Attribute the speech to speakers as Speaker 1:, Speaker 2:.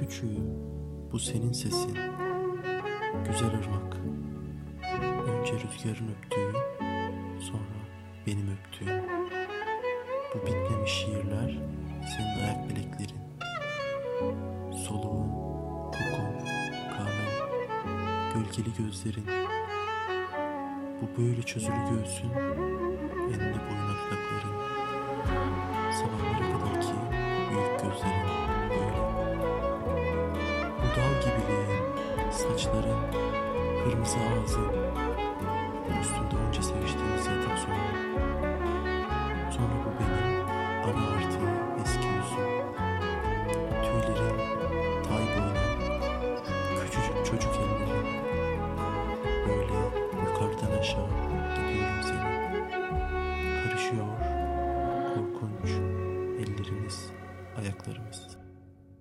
Speaker 1: küçüğü, bu senin sesin. Güzel ırmak. Önce rüzgarın öptüğü, sonra benim öptüğüm. Bu bitmemiş şiirler, senin ayak bileklerin. Soluğun, kokun, kahven, gölgeli gözlerin. Bu böyle çözülü göğsün, enine boyuna dudakların. Sabahlara saçların, kırmızı ağzın üstünde önce seviştiğimiz yatak sonra. Sonra bu benim ana artığı eski yüzüm. Tüylerin, tay boynum, küçücük çocuk ellerim. Böyle yukarıdan aşağı gidiyorum seni. Karışıyor korkunç ellerimiz, ayaklarımız.